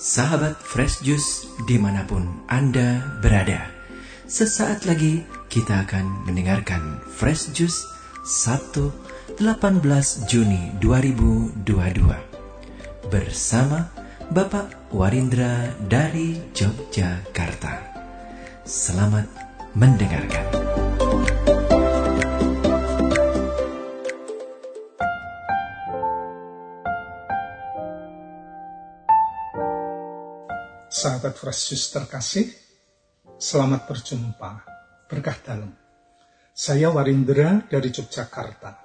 Sahabat Fresh Juice di mana pun Anda berada Sesaat lagi kita akan mendengarkan Fresh Juice 1 18 Juni 2022 Bersama Bapak Warindra dari Yogyakarta. Selamat mendengarkan Sahabat Fresh terkasih, selamat berjumpa. Berkah dalam. Saya Warindra dari Yogyakarta.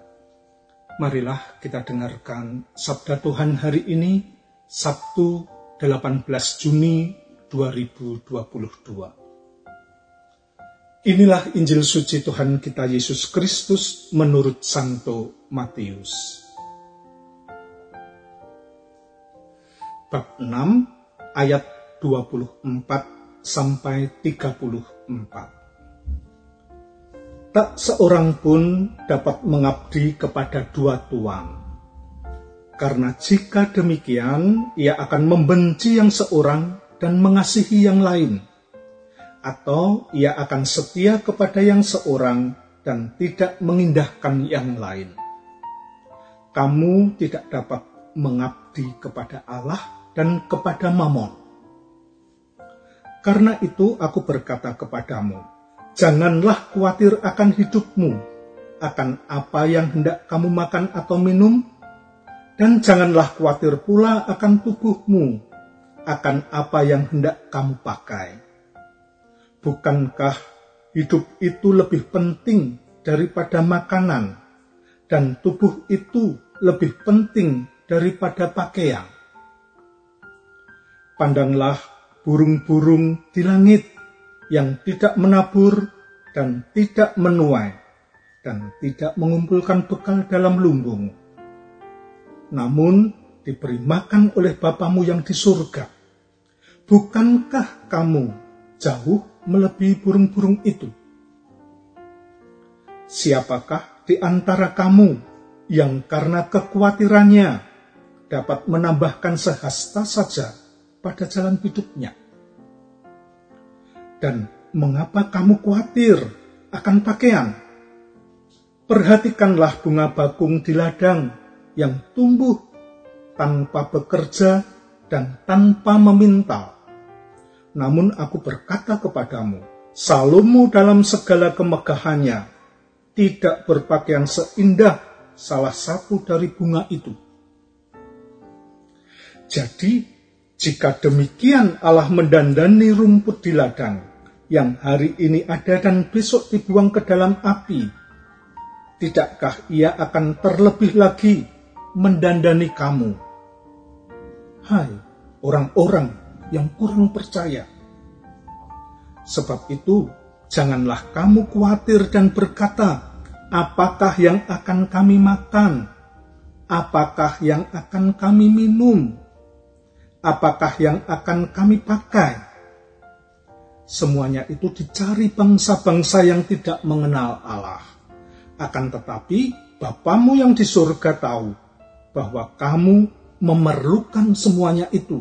Marilah kita dengarkan sabda Tuhan hari ini, Sabtu 18 Juni 2022. Inilah Injil suci Tuhan kita Yesus Kristus menurut Santo Matius. Bab 6 ayat 24 sampai 34. Tak seorang pun dapat mengabdi kepada dua tuan. Karena jika demikian, ia akan membenci yang seorang dan mengasihi yang lain. Atau ia akan setia kepada yang seorang dan tidak mengindahkan yang lain. Kamu tidak dapat mengabdi kepada Allah dan kepada Mamon karena itu aku berkata kepadamu, janganlah khawatir akan hidupmu, akan apa yang hendak kamu makan atau minum, dan janganlah khawatir pula akan tubuhmu, akan apa yang hendak kamu pakai. Bukankah hidup itu lebih penting daripada makanan, dan tubuh itu lebih penting daripada pakaian? Pandanglah burung-burung di langit yang tidak menabur dan tidak menuai dan tidak mengumpulkan bekal dalam lumbung. Namun diberi makan oleh Bapamu yang di surga. Bukankah kamu jauh melebihi burung-burung itu? Siapakah di antara kamu yang karena kekhawatirannya dapat menambahkan sehasta saja pada jalan hidupnya. Dan mengapa kamu khawatir akan pakaian? Perhatikanlah bunga bakung di ladang yang tumbuh tanpa bekerja dan tanpa meminta. Namun aku berkata kepadamu, Salomo dalam segala kemegahannya tidak berpakaian seindah salah satu dari bunga itu. Jadi jika demikian Allah mendandani rumput di ladang yang hari ini ada dan besok dibuang ke dalam api, tidakkah ia akan terlebih lagi mendandani kamu? Hai orang-orang yang kurang percaya. Sebab itu, janganlah kamu khawatir dan berkata, apakah yang akan kami makan? Apakah yang akan kami minum? Apakah yang akan kami pakai? Semuanya itu dicari bangsa-bangsa yang tidak mengenal Allah. Akan tetapi, Bapamu yang di surga tahu bahwa kamu memerlukan semuanya itu.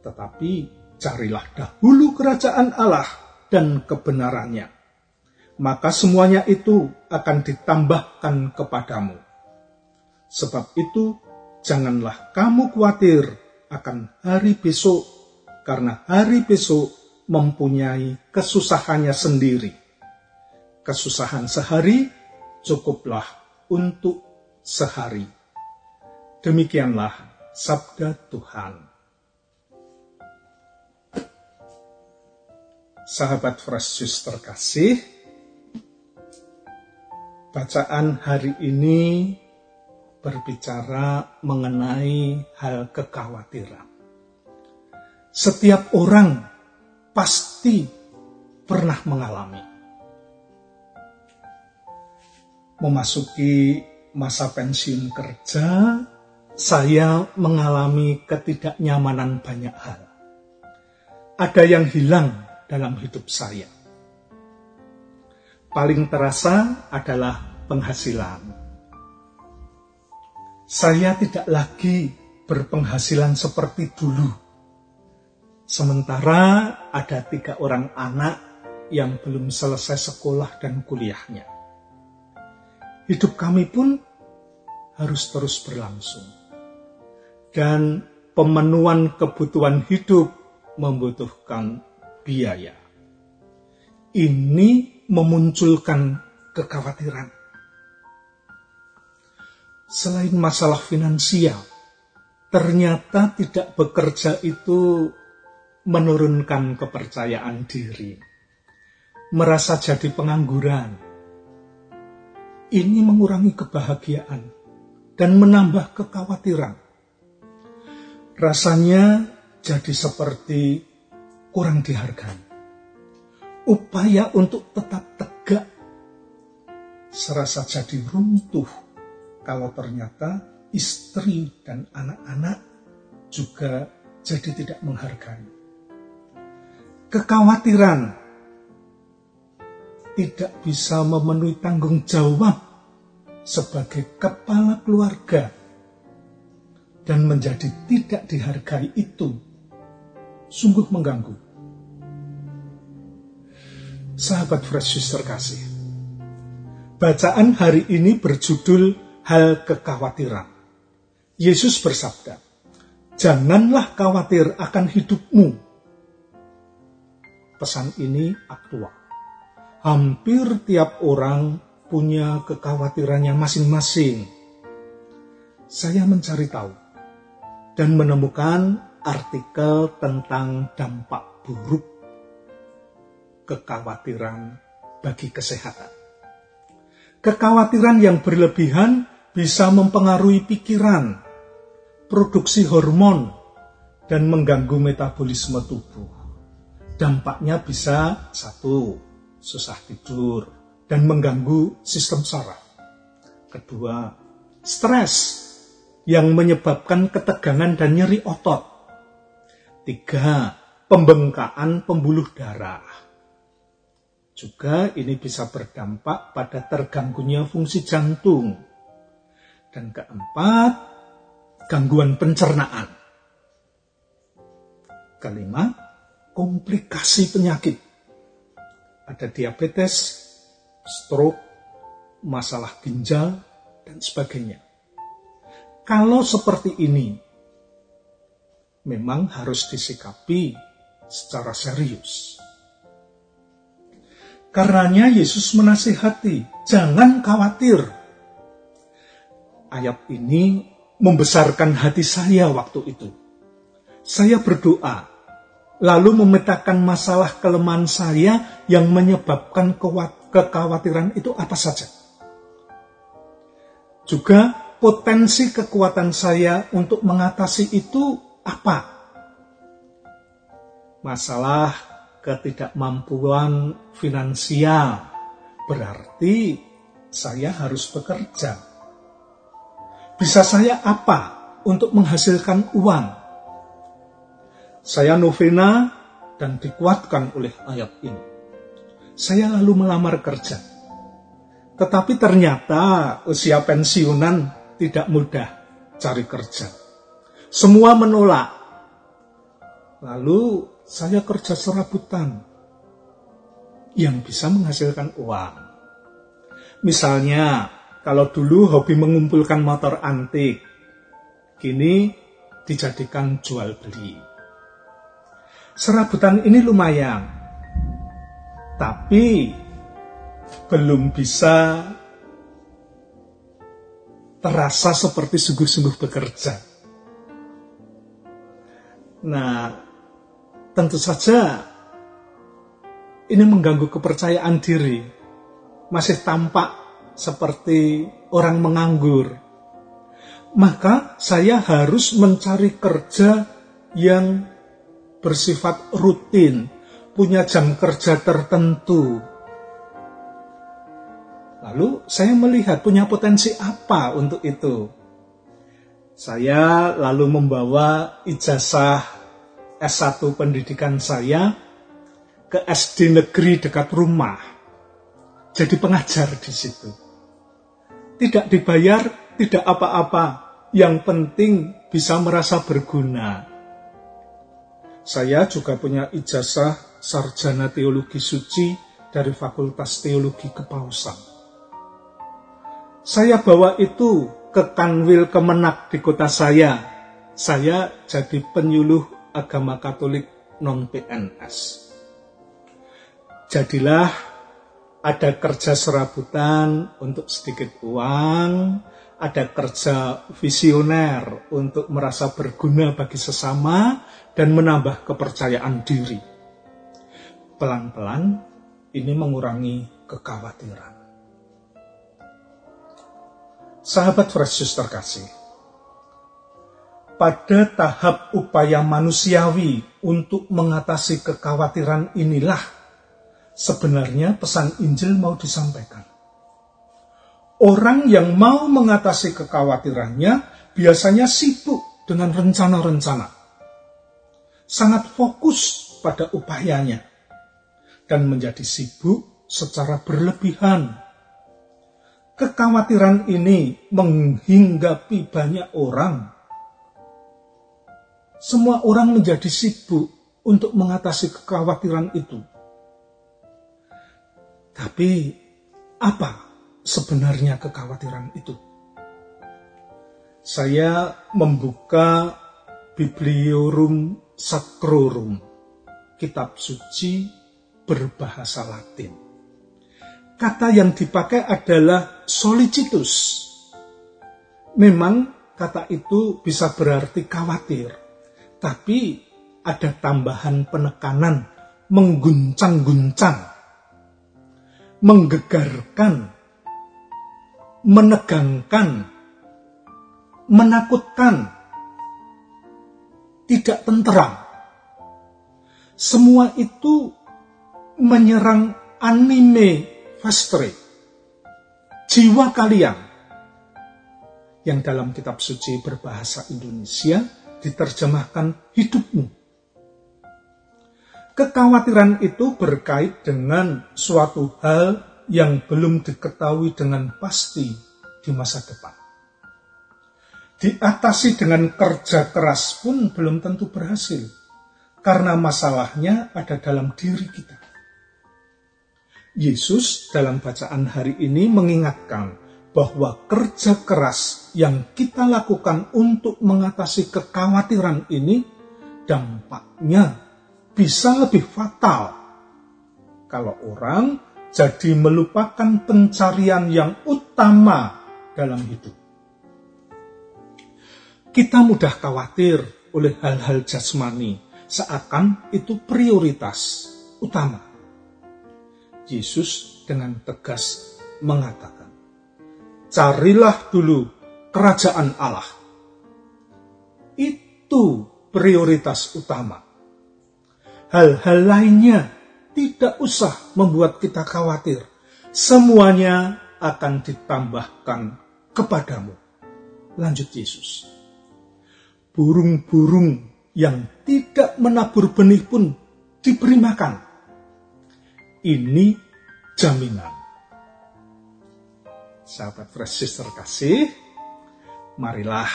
Tetapi carilah dahulu kerajaan Allah dan kebenarannya. Maka semuanya itu akan ditambahkan kepadamu. Sebab itu janganlah kamu khawatir akan hari besok, karena hari besok mempunyai kesusahannya sendiri. Kesusahan sehari cukuplah untuk sehari. Demikianlah sabda Tuhan. Sahabat Fresh terkasih, bacaan hari ini berbicara mengenai hal kekhawatiran. Setiap orang pasti pernah mengalami. Memasuki masa pensiun kerja, saya mengalami ketidaknyamanan banyak hal. Ada yang hilang dalam hidup saya. Paling terasa adalah penghasilan saya tidak lagi berpenghasilan seperti dulu. Sementara ada tiga orang anak yang belum selesai sekolah dan kuliahnya. Hidup kami pun harus terus berlangsung. Dan pemenuhan kebutuhan hidup membutuhkan biaya. Ini memunculkan kekhawatiran. Selain masalah finansial, ternyata tidak bekerja itu menurunkan kepercayaan diri, merasa jadi pengangguran. Ini mengurangi kebahagiaan dan menambah kekhawatiran. Rasanya jadi seperti kurang dihargai. Upaya untuk tetap tegak serasa jadi runtuh kalau ternyata istri dan anak-anak juga jadi tidak menghargai. Kekhawatiran tidak bisa memenuhi tanggung jawab sebagai kepala keluarga dan menjadi tidak dihargai itu sungguh mengganggu. Sahabat Fresh Sister kasih, bacaan hari ini berjudul Hal Kekhawatiran. Yesus bersabda, Janganlah khawatir akan hidupmu. Pesan ini aktual. Hampir tiap orang punya kekhawatirannya masing-masing. Saya mencari tahu dan menemukan artikel tentang dampak buruk kekhawatiran bagi kesehatan. Kekhawatiran yang berlebihan bisa mempengaruhi pikiran, produksi hormon, dan mengganggu metabolisme tubuh. Dampaknya bisa satu, susah tidur dan mengganggu sistem saraf. Kedua, stres yang menyebabkan ketegangan dan nyeri otot Tiga, pembengkakan pembuluh darah. Juga ini bisa berdampak pada terganggunya fungsi jantung. Dan keempat, gangguan pencernaan. Kelima, komplikasi penyakit. Ada diabetes, stroke, masalah ginjal, dan sebagainya. Kalau seperti ini, memang harus disikapi secara serius. Karenanya Yesus menasihati, jangan khawatir. Ayat ini membesarkan hati saya waktu itu. Saya berdoa, lalu memetakan masalah kelemahan saya yang menyebabkan kekhawatiran itu apa saja. Juga potensi kekuatan saya untuk mengatasi itu apa? Masalah ketidakmampuan finansial berarti saya harus bekerja. Bisa saya apa untuk menghasilkan uang? Saya novena dan dikuatkan oleh ayat ini. Saya lalu melamar kerja. Tetapi ternyata usia pensiunan tidak mudah cari kerja semua menolak. Lalu saya kerja serabutan yang bisa menghasilkan uang. Misalnya, kalau dulu hobi mengumpulkan motor antik, kini dijadikan jual beli. Serabutan ini lumayan, tapi belum bisa terasa seperti sungguh-sungguh bekerja. Nah, tentu saja ini mengganggu kepercayaan diri. Masih tampak seperti orang menganggur. Maka saya harus mencari kerja yang bersifat rutin, punya jam kerja tertentu. Lalu saya melihat punya potensi apa untuk itu. Saya lalu membawa ijazah S1 pendidikan saya ke SD negeri dekat rumah. Jadi pengajar di situ. Tidak dibayar, tidak apa-apa. yang penting bisa merasa berguna. Saya juga punya ijazah sarjana teologi suci dari Fakultas Teologi Kepausan. Saya bawa itu ke Kanwil Kemenak di kota saya. Saya jadi penyuluh agama Katolik non PNS. Jadilah ada kerja serabutan untuk sedikit uang, ada kerja visioner untuk merasa berguna bagi sesama dan menambah kepercayaan diri. Pelan-pelan ini mengurangi kekhawatiran. Sahabat Fresh terkasih, pada tahap upaya manusiawi untuk mengatasi kekhawatiran inilah sebenarnya pesan Injil mau disampaikan. Orang yang mau mengatasi kekhawatirannya biasanya sibuk dengan rencana-rencana. Sangat fokus pada upayanya dan menjadi sibuk secara berlebihan. Kekhawatiran ini menghinggapi banyak orang. Semua orang menjadi sibuk untuk mengatasi kekhawatiran itu tapi apa sebenarnya kekhawatiran itu? Saya membuka Bibliorum Sacrorum, kitab suci berbahasa Latin. Kata yang dipakai adalah solicitus. Memang kata itu bisa berarti khawatir, tapi ada tambahan penekanan mengguncang-guncang menggegarkan, menegangkan, menakutkan, tidak tenteram. Semua itu menyerang anime fastre, jiwa kalian yang dalam kitab suci berbahasa Indonesia diterjemahkan hidupmu. Kekhawatiran itu berkait dengan suatu hal yang belum diketahui dengan pasti di masa depan. Diatasi dengan kerja keras pun belum tentu berhasil, karena masalahnya ada dalam diri kita. Yesus dalam bacaan hari ini mengingatkan bahwa kerja keras yang kita lakukan untuk mengatasi kekhawatiran ini dampaknya bisa lebih fatal kalau orang jadi melupakan pencarian yang utama dalam hidup. Kita mudah khawatir oleh hal-hal jasmani, seakan itu prioritas utama. Yesus dengan tegas mengatakan, "Carilah dulu kerajaan Allah." Itu prioritas utama hal-hal lainnya tidak usah membuat kita khawatir. Semuanya akan ditambahkan kepadamu. Lanjut Yesus. Burung-burung yang tidak menabur benih pun diberi makan. Ini jaminan. Sahabat Fresh Sister kasih, marilah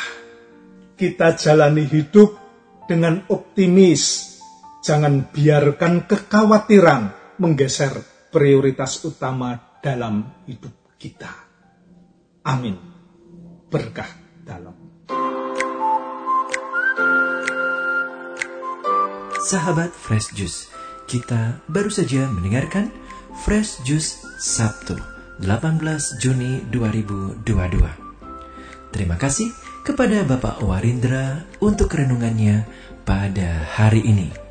kita jalani hidup dengan optimis Jangan biarkan kekhawatiran menggeser prioritas utama dalam hidup kita. Amin. Berkah dalam. Sahabat Fresh Juice, kita baru saja mendengarkan Fresh Juice Sabtu 18 Juni 2022. Terima kasih kepada Bapak Warindra untuk renungannya pada hari ini.